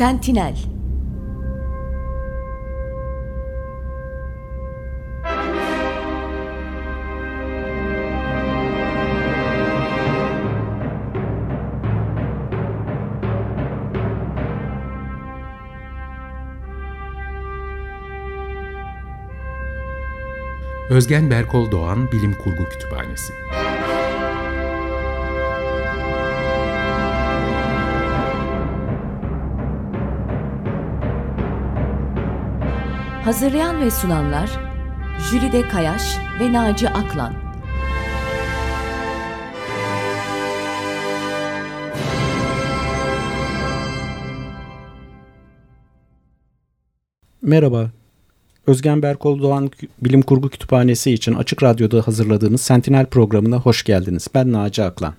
Sentinel Özgen Berkol Doğan Bilim Kurgu Kütüphanesi Hazırlayan ve sunanlar Jülide Kayaş ve Naci Aklan Merhaba, Özgen Berkol Doğan Bilim Kurgu Kütüphanesi için Açık Radyo'da hazırladığımız Sentinel programına hoş geldiniz. Ben Naci Aklan.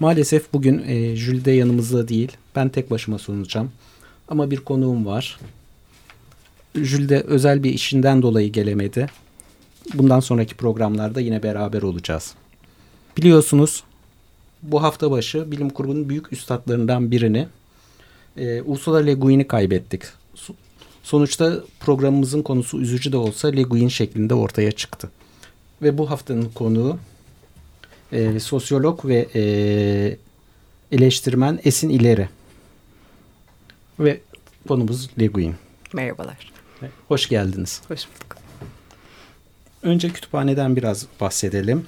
Maalesef bugün e, Jülde yanımızda değil. Ben tek başıma sunacağım. Ama bir konuğum var. Jülde özel bir işinden dolayı gelemedi. Bundan sonraki programlarda yine beraber olacağız. Biliyorsunuz bu hafta başı bilim kurgunun büyük üstadlarından birini e, Ursula Le Guin'i kaybettik. Sonuçta programımızın konusu üzücü de olsa Le Guin şeklinde ortaya çıktı. Ve bu haftanın konuğu e, sosyolog ve e, eleştirmen Esin İleri. Ve konumuz Le Guin. Merhabalar. Hoş geldiniz. Hoş bulduk. Önce kütüphaneden biraz bahsedelim.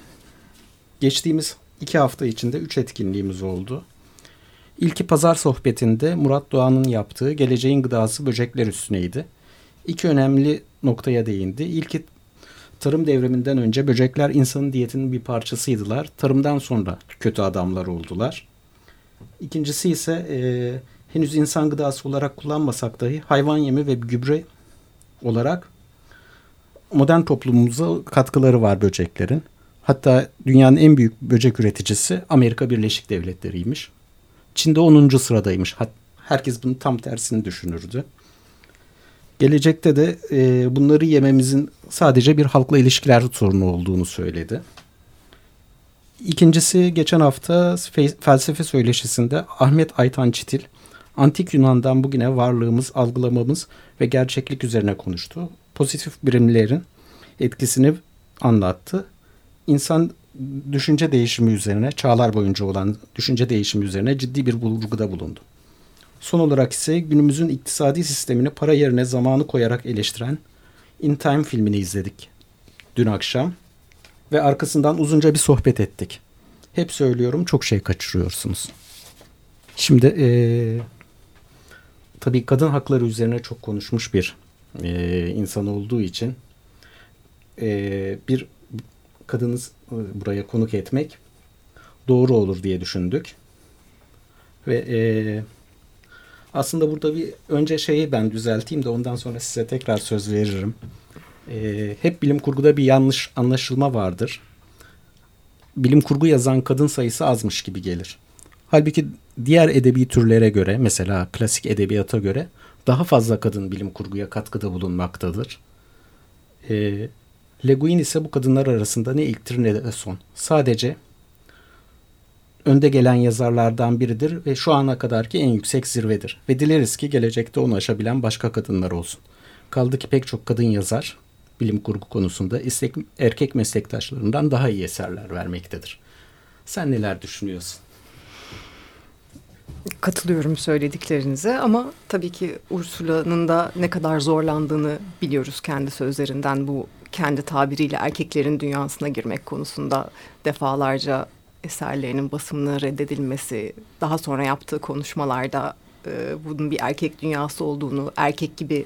Geçtiğimiz iki hafta içinde üç etkinliğimiz oldu. İlki pazar sohbetinde Murat Doğan'ın yaptığı Geleceğin Gıdası Böcekler üstüneydi. İki önemli noktaya değindi. İlki tarım devriminden önce böcekler insanın diyetinin bir parçasıydılar. Tarımdan sonra kötü adamlar oldular. İkincisi ise e, henüz insan gıdası olarak kullanmasak dahi hayvan yemi ve gübre olarak modern toplumumuza katkıları var böceklerin. Hatta dünyanın en büyük böcek üreticisi Amerika Birleşik Devletleri'ymiş. Çin'de 10. sıradaymış. Herkes bunun tam tersini düşünürdü. Gelecekte de e, bunları yememizin sadece bir halkla ilişkiler sorunu olduğunu söyledi. İkincisi geçen hafta felsefe söyleşisinde Ahmet Aytan Çitil antik Yunan'dan bugüne varlığımız, algılamamız ve gerçeklik üzerine konuştu. Pozitif birimlerin etkisini anlattı. İnsan düşünce değişimi üzerine, çağlar boyunca olan düşünce değişimi üzerine ciddi bir vurguda bulundu. Son olarak ise günümüzün iktisadi sistemini para yerine zamanı koyarak eleştiren In Time filmini izledik dün akşam ve arkasından uzunca bir sohbet ettik. Hep söylüyorum çok şey kaçırıyorsunuz. Şimdi e, tabii kadın hakları üzerine çok konuşmuş bir e, insan olduğu için e, bir kadını buraya konuk etmek doğru olur diye düşündük. Ve e, aslında burada bir önce şeyi ben düzelteyim de ondan sonra size tekrar söz veririm. E, hep bilim kurguda bir yanlış anlaşılma vardır. Bilim kurgu yazan kadın sayısı azmış gibi gelir. Halbuki diğer edebi türlere göre mesela klasik edebiyata göre daha fazla kadın bilim kurguya katkıda bulunmaktadır. E, Le Guin ise bu kadınlar arasında ne ilktir ne de son. Sadece önde gelen yazarlardan biridir ve şu ana kadarki en yüksek zirvedir. Ve dileriz ki gelecekte onu aşabilen başka kadınlar olsun. Kaldı ki pek çok kadın yazar bilim kurgu konusunda istek, erkek meslektaşlarından daha iyi eserler vermektedir. Sen neler düşünüyorsun? Katılıyorum söylediklerinize ama tabii ki Ursula'nın da ne kadar zorlandığını biliyoruz kendi sözlerinden bu kendi tabiriyle erkeklerin dünyasına girmek konusunda defalarca eserlerinin basımını reddedilmesi, daha sonra yaptığı konuşmalarda e, bunun bir erkek dünyası olduğunu, erkek gibi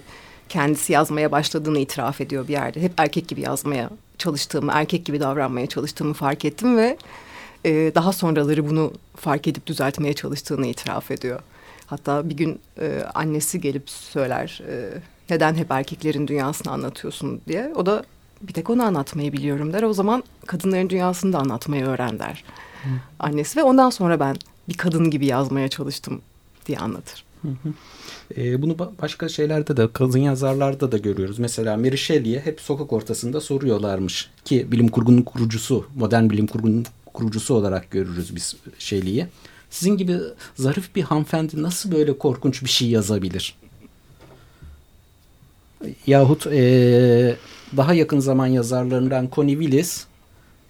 kendisi yazmaya başladığını itiraf ediyor bir yerde. Hep erkek gibi yazmaya çalıştığımı, erkek gibi davranmaya çalıştığımı fark ettim ve e, daha sonraları bunu fark edip düzeltmeye çalıştığını itiraf ediyor. Hatta bir gün e, annesi gelip söyler e, neden hep erkeklerin dünyasını anlatıyorsun diye. O da bir tek onu anlatmayı biliyorum der. O zaman kadınların dünyasını da anlatmayı öğren der. Hı. Annesi ve ondan sonra ben bir kadın gibi yazmaya çalıştım diye anlatır. Hı hı. E, bunu başka şeylerde de kadın yazarlarda da görüyoruz. Mesela Mary Shelley'e hep sokak ortasında soruyorlarmış ki bilim kurgunun kurucusu, modern bilim kurgunun kurucusu olarak görürüz biz Shelley'i. Sizin gibi zarif bir hanımefendi nasıl böyle korkunç bir şey yazabilir? Yahut ee, daha yakın zaman yazarlarından Connie Willis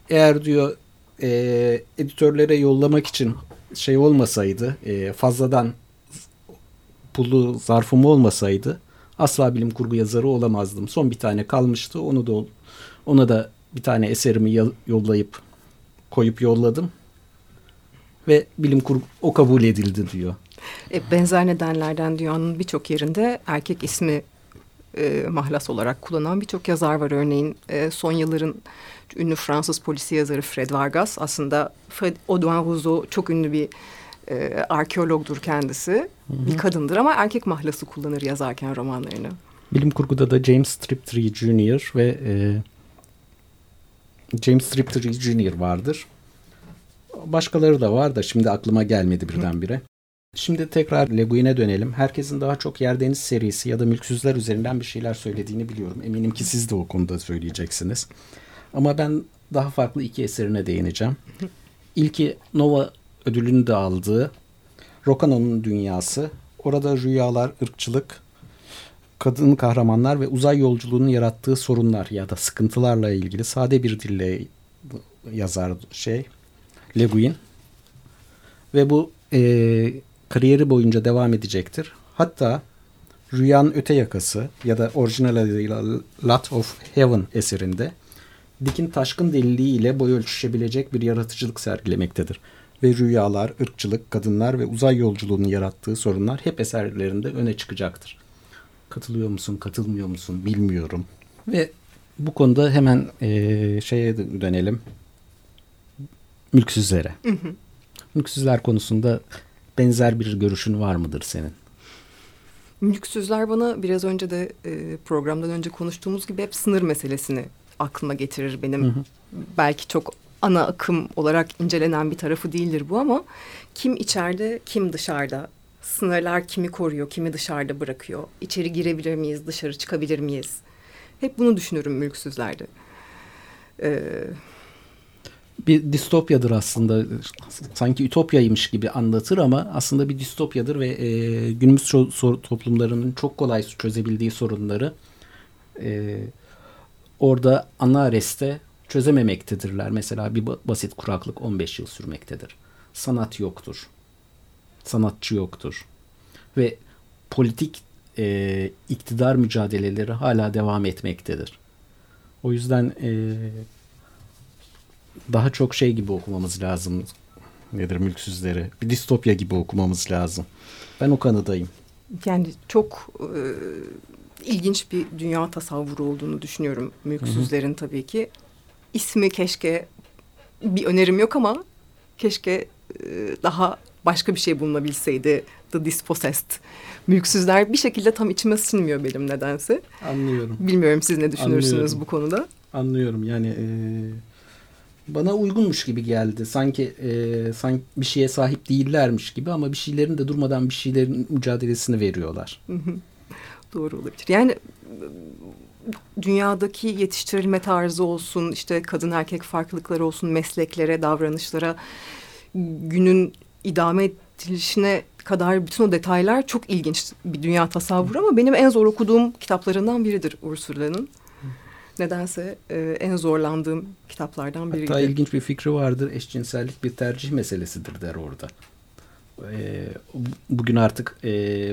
eğer diyor e, editörlere yollamak için şey olmasaydı e, fazladan pulu zarfım olmasaydı asla bilim kurgu yazarı olamazdım. Son bir tane kalmıştı. Onu da ona da bir tane eserimi yollayıp koyup yolladım. Ve bilim kurgu o kabul edildi diyor. E, benzer nedenlerden dünyanın birçok yerinde erkek ismi e, mahlas olarak kullanan birçok yazar var. Örneğin e, son yılların ünlü Fransız polisi yazarı Fred Vargas aslında Fred Audouin Rousseau çok ünlü bir e, arkeologdur kendisi. Hı hı. Bir kadındır ama erkek mahlası kullanır yazarken romanlarını. Bilim kurguda da James Striptree Jr. ve e, James Striptree Jr. vardır. Başkaları da var da şimdi aklıma gelmedi birdenbire. Şimdi tekrar Le Guin'e dönelim. Herkesin daha çok Yerdeniz serisi ya da Mülksüzler üzerinden bir şeyler söylediğini biliyorum. Eminim ki siz de o konuda söyleyeceksiniz. Ama ben daha farklı iki eserine değineceğim. İlki Nova ödülünü de aldığı Rokano'nun Dünyası. Orada rüyalar, ırkçılık, kadın kahramanlar ve uzay yolculuğunun yarattığı sorunlar ya da sıkıntılarla ilgili sade bir dille yazar şey Le Guin. Ve bu e, kariyeri boyunca devam edecektir. Hatta Rüyanın Öte Yakası ya da orijinal adıyla Lot of Heaven eserinde Dick'in taşkın deliliği ile boy ölçüşebilecek bir yaratıcılık sergilemektedir. Ve rüyalar, ırkçılık, kadınlar ve uzay yolculuğunun yarattığı sorunlar hep eserlerinde öne çıkacaktır. Katılıyor musun, katılmıyor musun bilmiyorum. Ve bu konuda hemen e, şeye dönelim. Mülksüzlere. Hı hı. Mülksüzler konusunda benzer bir görüşün var mıdır senin? Mülksüzler bana biraz önce de e, programdan önce konuştuğumuz gibi hep sınır meselesini aklıma getirir benim. Hı hı. Belki çok ana akım olarak incelenen bir tarafı değildir bu ama kim içeride kim dışarıda sınırlar kimi koruyor kimi dışarıda bırakıyor içeri girebilir miyiz dışarı çıkabilir miyiz hep bunu düşünürüm mülksüzlerde. Ee, bir distopyadır aslında. Sanki ütopyaymış gibi anlatır ama aslında bir distopyadır ve e, günümüz toplumlarının çok kolay çözebildiği sorunları e, orada ana areste çözememektedirler. Mesela bir basit kuraklık 15 yıl sürmektedir. Sanat yoktur. Sanatçı yoktur. Ve politik e, iktidar mücadeleleri hala devam etmektedir. O yüzden e, daha çok şey gibi okumamız lazım. Nedir mülksüzleri? Bir distopya gibi okumamız lazım. Ben o kanıdayım. Yani çok e, ilginç bir dünya tasavvuru olduğunu düşünüyorum mülksüzlerin tabii ki. İsmi keşke bir önerim yok ama keşke e, daha başka bir şey bulunabilseydi. The Dispossessed. Mülksüzler bir şekilde tam içime sinmiyor benim nedense. Anlıyorum. Bilmiyorum siz ne düşünürsünüz Anlıyorum. bu konuda. Anlıyorum yani e, bana uygunmuş gibi geldi. Sanki e, sanki bir şeye sahip değillermiş gibi ama bir şeylerin de durmadan bir şeylerin mücadelesini veriyorlar. Doğru olabilir. Yani dünyadaki yetiştirilme tarzı olsun, işte kadın erkek farklılıkları olsun, mesleklere, davranışlara, günün idame edilişine kadar bütün o detaylar çok ilginç bir dünya tasavvuru ama benim en zor okuduğum kitaplarından biridir Ursula'nın. Nedense e, en zorlandığım kitaplardan biriydi. Hatta ilginç bir fikri vardır. Eşcinsellik bir tercih meselesidir der orada. E, bugün artık e,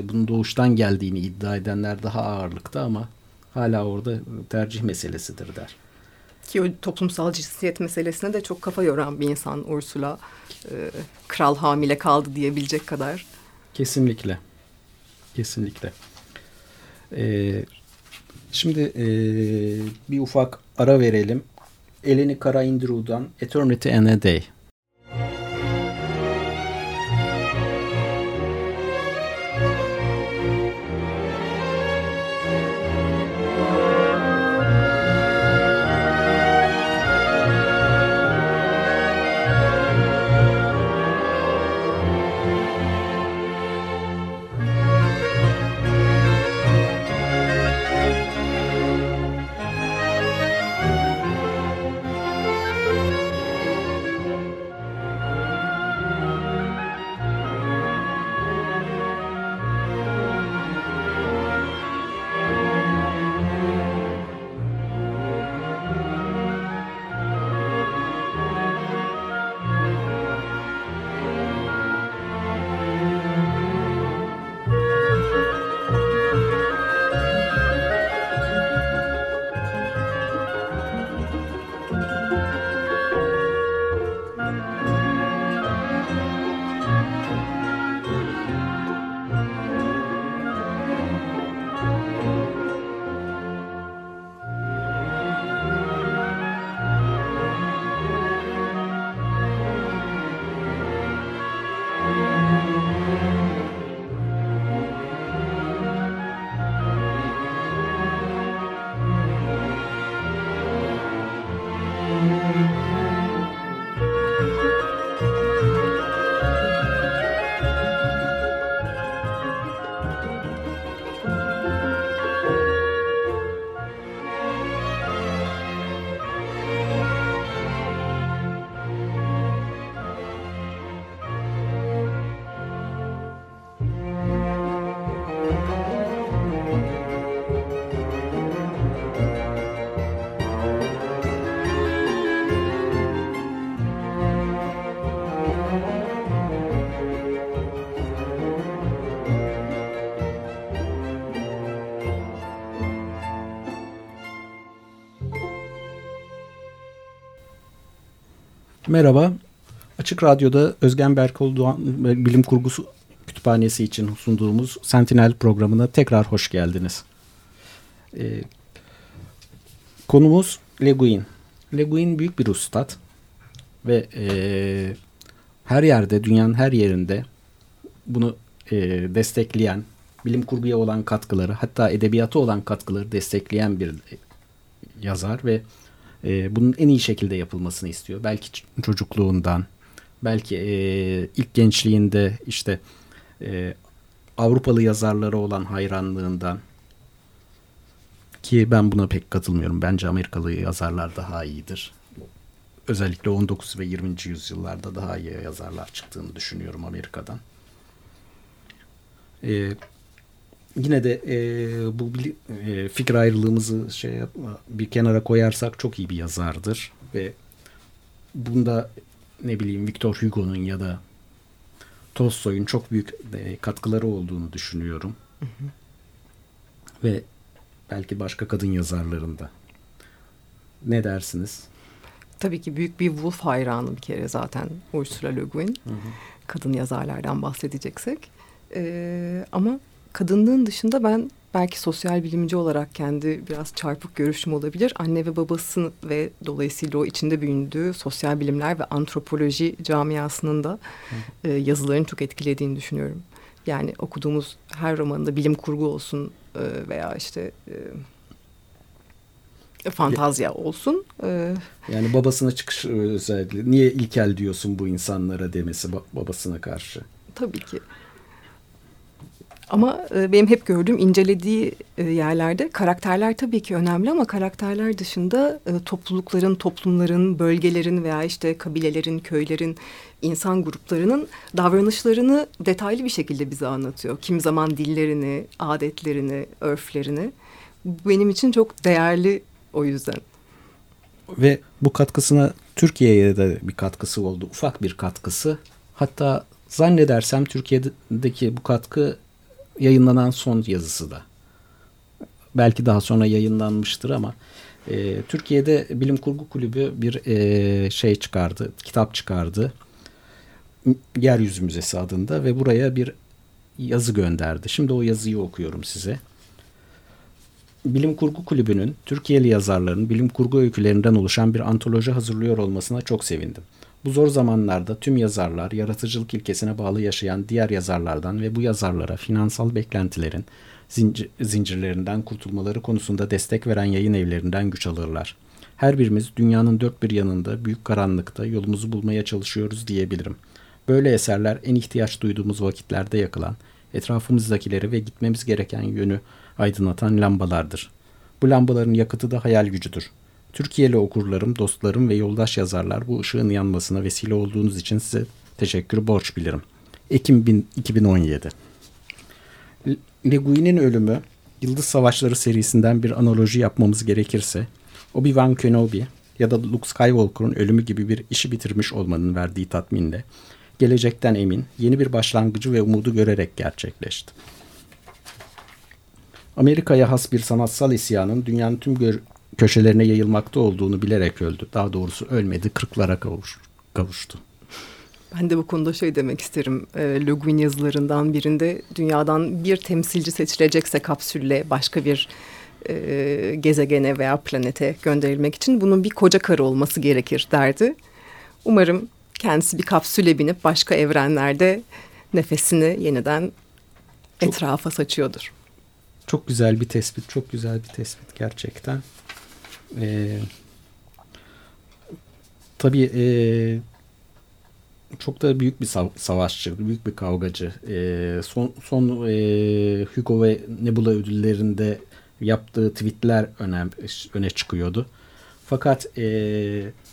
bunun doğuştan geldiğini iddia edenler daha ağırlıkta ama hala orada tercih meselesidir der. Ki toplumsal cinsiyet meselesine de çok kafa yoran bir insan Ursula. E, kral hamile kaldı diyebilecek kadar. Kesinlikle. Kesinlikle. Ee, şimdi e, bir ufak ara verelim. Eleni Kara Indru'dan Eternity and a Day. Merhaba. Açık Radyo'da Özgen Berkol Doğan Bilim Kurgusu Kütüphanesi için sunduğumuz Sentinel programına tekrar hoş geldiniz. Ee, konumuz Le Guin. Le Guin büyük bir ustad ve e, her yerde, dünyanın her yerinde bunu e, destekleyen, bilim kurguya olan katkıları, hatta edebiyata olan katkıları destekleyen bir yazar ve e, bunun en iyi şekilde yapılmasını istiyor. Belki çocukluğundan, belki e, ilk gençliğinde işte e, Avrupalı yazarlara olan hayranlığından ki ben buna pek katılmıyorum. Bence Amerikalı yazarlar daha iyidir. Özellikle 19 ve 20. yüzyıllarda daha iyi yazarlar çıktığını düşünüyorum Amerika'dan. Ee, yine de e, bu e, fikir ayrılığımızı şey yapma, bir kenara koyarsak çok iyi bir yazardır ve bunda ne bileyim Victor Hugo'nun ya da Tolstoy'un çok büyük e, katkıları olduğunu düşünüyorum. Hı hı. Ve belki başka kadın yazarlarında. Ne dersiniz? Tabii ki büyük bir Woolf hayranı bir kere zaten Ursula Le Guin. Hı hı. Kadın yazarlardan bahsedeceksek. Ee, ama kadınlığın dışında ben belki sosyal bilimci olarak kendi biraz çarpık görüşüm olabilir. Anne ve babası ve dolayısıyla o içinde büyüdüğü sosyal bilimler ve antropoloji camiasının da e, yazılarını çok etkilediğini düşünüyorum. Yani okuduğumuz her romanında bilim kurgu olsun e, veya işte e, fantazya olsun. E, yani babasına çıkış özellikle niye ilkel diyorsun bu insanlara demesi babasına karşı. Tabii ki. Ama e, benim hep gördüğüm incelediği e, yerlerde karakterler tabii ki önemli ama karakterler dışında e, toplulukların, toplumların, bölgelerin veya işte kabilelerin, köylerin, insan gruplarının davranışlarını detaylı bir şekilde bize anlatıyor. Kim zaman dillerini, adetlerini, örflerini. Benim için çok değerli o yüzden. Ve bu katkısına Türkiye'ye de bir katkısı oldu. Ufak bir katkısı. Hatta zannedersem Türkiye'deki bu katkı yayınlanan son yazısı da. Belki daha sonra yayınlanmıştır ama e, Türkiye'de Bilim Kurgu Kulübü bir e, şey çıkardı, kitap çıkardı. Yeryüzü Müzesi adında ve buraya bir yazı gönderdi. Şimdi o yazıyı okuyorum size. Bilim Kurgu Kulübü'nün Türkiye'li yazarların bilim kurgu öykülerinden oluşan bir antoloji hazırlıyor olmasına çok sevindim. Bu zor zamanlarda tüm yazarlar yaratıcılık ilkesine bağlı yaşayan diğer yazarlardan ve bu yazarlara finansal beklentilerin zincir, zincirlerinden kurtulmaları konusunda destek veren yayın evlerinden güç alırlar. Her birimiz dünyanın dört bir yanında büyük karanlıkta yolumuzu bulmaya çalışıyoruz diyebilirim. Böyle eserler en ihtiyaç duyduğumuz vakitlerde yakılan, etrafımızdakileri ve gitmemiz gereken yönü aydınlatan lambalardır. Bu lambaların yakıtı da hayal gücüdür. Türkiye'li okurlarım, dostlarım ve yoldaş yazarlar bu ışığın yanmasına vesile olduğunuz için size teşekkür borç bilirim. Ekim 2017 Le Guin'in ölümü Yıldız Savaşları serisinden bir analoji yapmamız gerekirse Obi-Wan Kenobi ya da Luke Skywalker'ın ölümü gibi bir işi bitirmiş olmanın verdiği tatminle gelecekten emin, yeni bir başlangıcı ve umudu görerek gerçekleşti. Amerika'ya has bir sanatsal isyanın dünyanın tüm köşelerine yayılmakta olduğunu bilerek öldü. Daha doğrusu ölmedi, kırklara kavuş, kavuştu. Ben de bu konuda şey demek isterim. E, Le Guin yazılarından birinde dünyadan bir temsilci seçilecekse kapsülle başka bir e, gezegene veya planete gönderilmek için bunun bir koca karı olması gerekir derdi. Umarım kendisi bir kapsüle binip başka evrenlerde nefesini yeniden çok, etrafa saçıyordur. Çok güzel bir tespit, çok güzel bir tespit gerçekten. Ee, tabii e, çok da büyük bir savaşçı, büyük bir kavgacı. E, son son e, Hugo ve Nebula ödüllerinde yaptığı tweetler önem, öne çıkıyordu. Fakat e,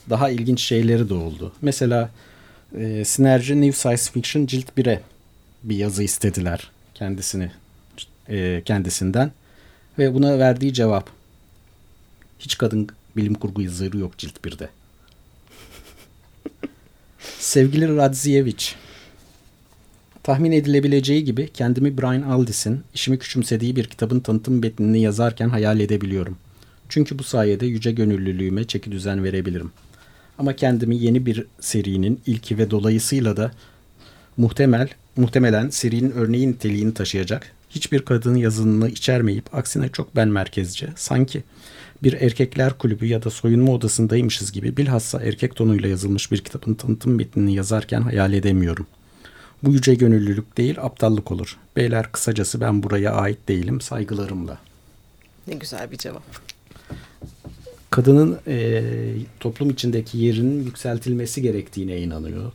daha ilginç şeyleri de oldu. Mesela e, Sinerji New Science Fiction cilt 1'e bir yazı istediler kendisini e, kendisinden ve buna verdiği cevap hiç kadın bilim kurgu yazarı yok cilt 1'de. Sevgili Radziyevich, tahmin edilebileceği gibi kendimi Brian Aldis'in işimi küçümsediği bir kitabın tanıtım metnini yazarken hayal edebiliyorum. Çünkü bu sayede yüce gönüllülüğüme çeki düzen verebilirim. Ama kendimi yeni bir serinin ilki ve dolayısıyla da muhtemel muhtemelen serinin örneği niteliğini taşıyacak hiçbir kadın yazınını içermeyip aksine çok ben merkezce sanki bir erkekler kulübü ya da soyunma odasındaymışız gibi bilhassa erkek tonuyla yazılmış bir kitabın tanıtım metnini yazarken hayal edemiyorum. Bu yüce gönüllülük değil aptallık olur. Beyler kısacası ben buraya ait değilim saygılarımla. Ne güzel bir cevap. Kadının e, toplum içindeki yerinin yükseltilmesi gerektiğine inanıyor.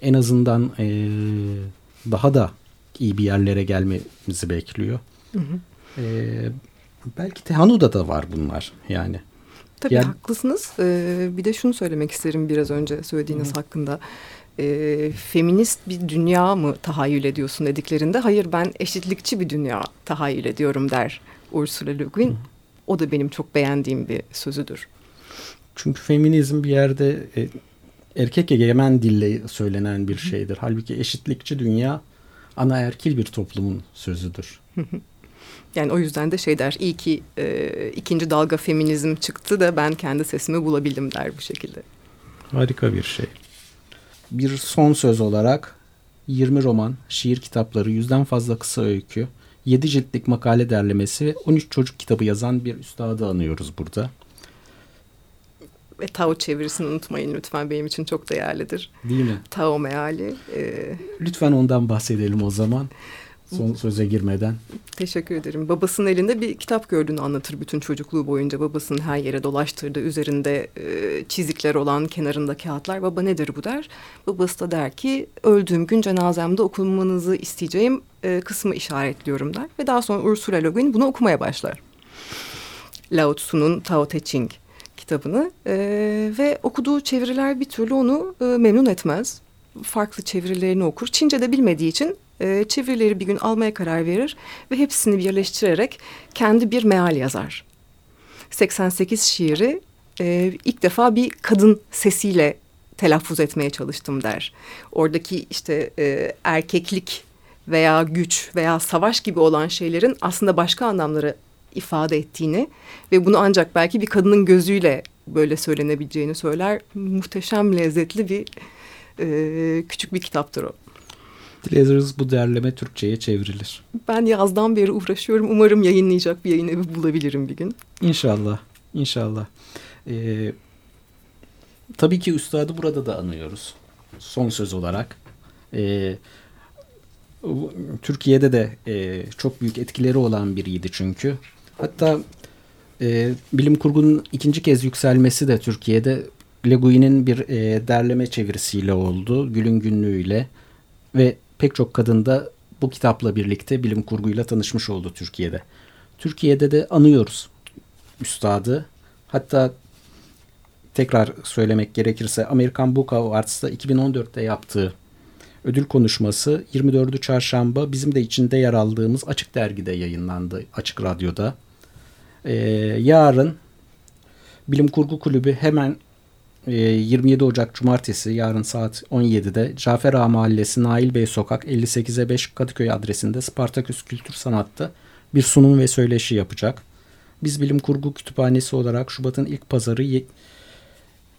En azından e, daha da iyi bir yerlere gelmemizi bekliyor. Hı hı. E, belki Tehanu'da da var bunlar yani. Tabii yani, haklısınız. Ee, bir de şunu söylemek isterim biraz önce söylediğiniz hı. hakkında. Ee, feminist bir dünya mı tahayyül ediyorsun dediklerinde hayır ben eşitlikçi bir dünya tahayyül ediyorum der Ursula Le Guin. Hı. O da benim çok beğendiğim bir sözüdür. Çünkü feminizm bir yerde e, erkek egemen dille söylenen bir şeydir. Halbuki eşitlikçi dünya anaerkil bir toplumun sözüdür. Yani o yüzden de şey der, iyi ki e, ikinci dalga feminizm çıktı da ben kendi sesimi bulabildim der bu şekilde. Harika bir şey. Bir son söz olarak 20 roman, şiir kitapları, yüzden fazla kısa öykü, 7 ciltlik makale derlemesi ve 13 çocuk kitabı yazan bir üstadı anıyoruz burada. Ve Tao çevirisini unutmayın lütfen benim için çok değerlidir. Değil mi? Tao meali. E... Lütfen ondan bahsedelim o zaman. Son söze girmeden. Teşekkür ederim. Babasının elinde bir kitap gördüğünü anlatır bütün çocukluğu boyunca. Babasının her yere dolaştırdığı, üzerinde e, çizikler olan kenarında kağıtlar. Baba nedir bu der. Babası da der ki öldüğüm gün cenazemde okumanızı isteyeceğim e, kısmı işaretliyorum der. Ve daha sonra Ursula Le Guin bunu okumaya başlar. Lao Tzu'nun Tao Te Ching kitabını e, ve okuduğu çeviriler bir türlü onu e, memnun etmez. Farklı çevirilerini okur. Çince de bilmediği için e, çevirileri bir gün almaya karar verir ve hepsini birleştirerek kendi bir meal yazar. 88 şiiri e, ilk defa bir kadın sesiyle telaffuz etmeye çalıştım der. Oradaki işte e, erkeklik veya güç veya savaş gibi olan şeylerin aslında başka anlamları ifade ettiğini ve bunu ancak belki bir kadının gözüyle böyle söylenebileceğini söyler. Muhteşem lezzetli bir e, küçük bir kitaptır o. Dileriz bu derleme Türkçe'ye çevrilir. Ben yazdan beri uğraşıyorum. Umarım yayınlayacak bir yayın evi bulabilirim bir gün. İnşallah. İnşallah. Ee, tabii ki üstadı burada da anıyoruz. Son söz olarak. Ee, Türkiye'de de e, çok büyük etkileri olan biriydi çünkü. Hatta e, bilim kurgunun ikinci kez yükselmesi de Türkiye'de Le Guin'in bir e, derleme çevirisiyle oldu. Gül'ün günlüğüyle ve pek çok kadın da bu kitapla birlikte bilim kurguyla tanışmış oldu Türkiye'de. Türkiye'de de anıyoruz üstadı. Hatta tekrar söylemek gerekirse Amerikan Book Awards'ta 2014'te yaptığı ödül konuşması 24. çarşamba bizim de içinde yer aldığımız Açık Dergi'de yayınlandı. Açık Radyo'da. Ee, yarın Bilim Kurgu Kulübü hemen 27 ee, Ocak Cumartesi yarın saat 17'de Cafer Ağa Mahallesi Nail Bey Sokak 58'e 5 Kadıköy adresinde Spartaküs Kültür Sanat'ta bir sunum ve söyleşi yapacak. Biz Bilim Kurgu Kütüphanesi olarak Şubat'ın ilk pazarı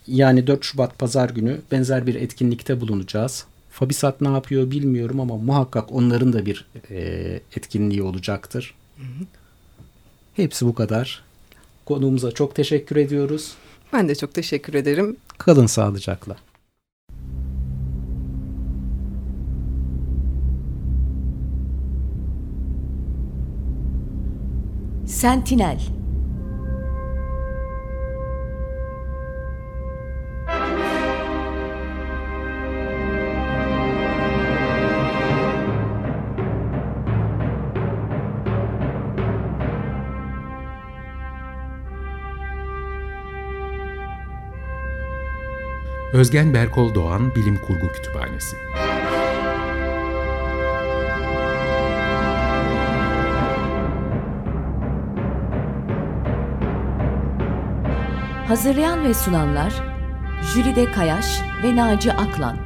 yani 4 Şubat pazar günü benzer bir etkinlikte bulunacağız. Fabisat ne yapıyor bilmiyorum ama muhakkak onların da bir e, etkinliği olacaktır. Hı hı. Hepsi bu kadar. Konuğumuza çok teşekkür ediyoruz. Ben de çok teşekkür ederim. Kalın sağlıcakla. Sentinel Özgen Berkol Doğan Bilim Kurgu Kütüphanesi. Hazırlayan ve sunanlar Jülide Kayaş ve Naci Aklan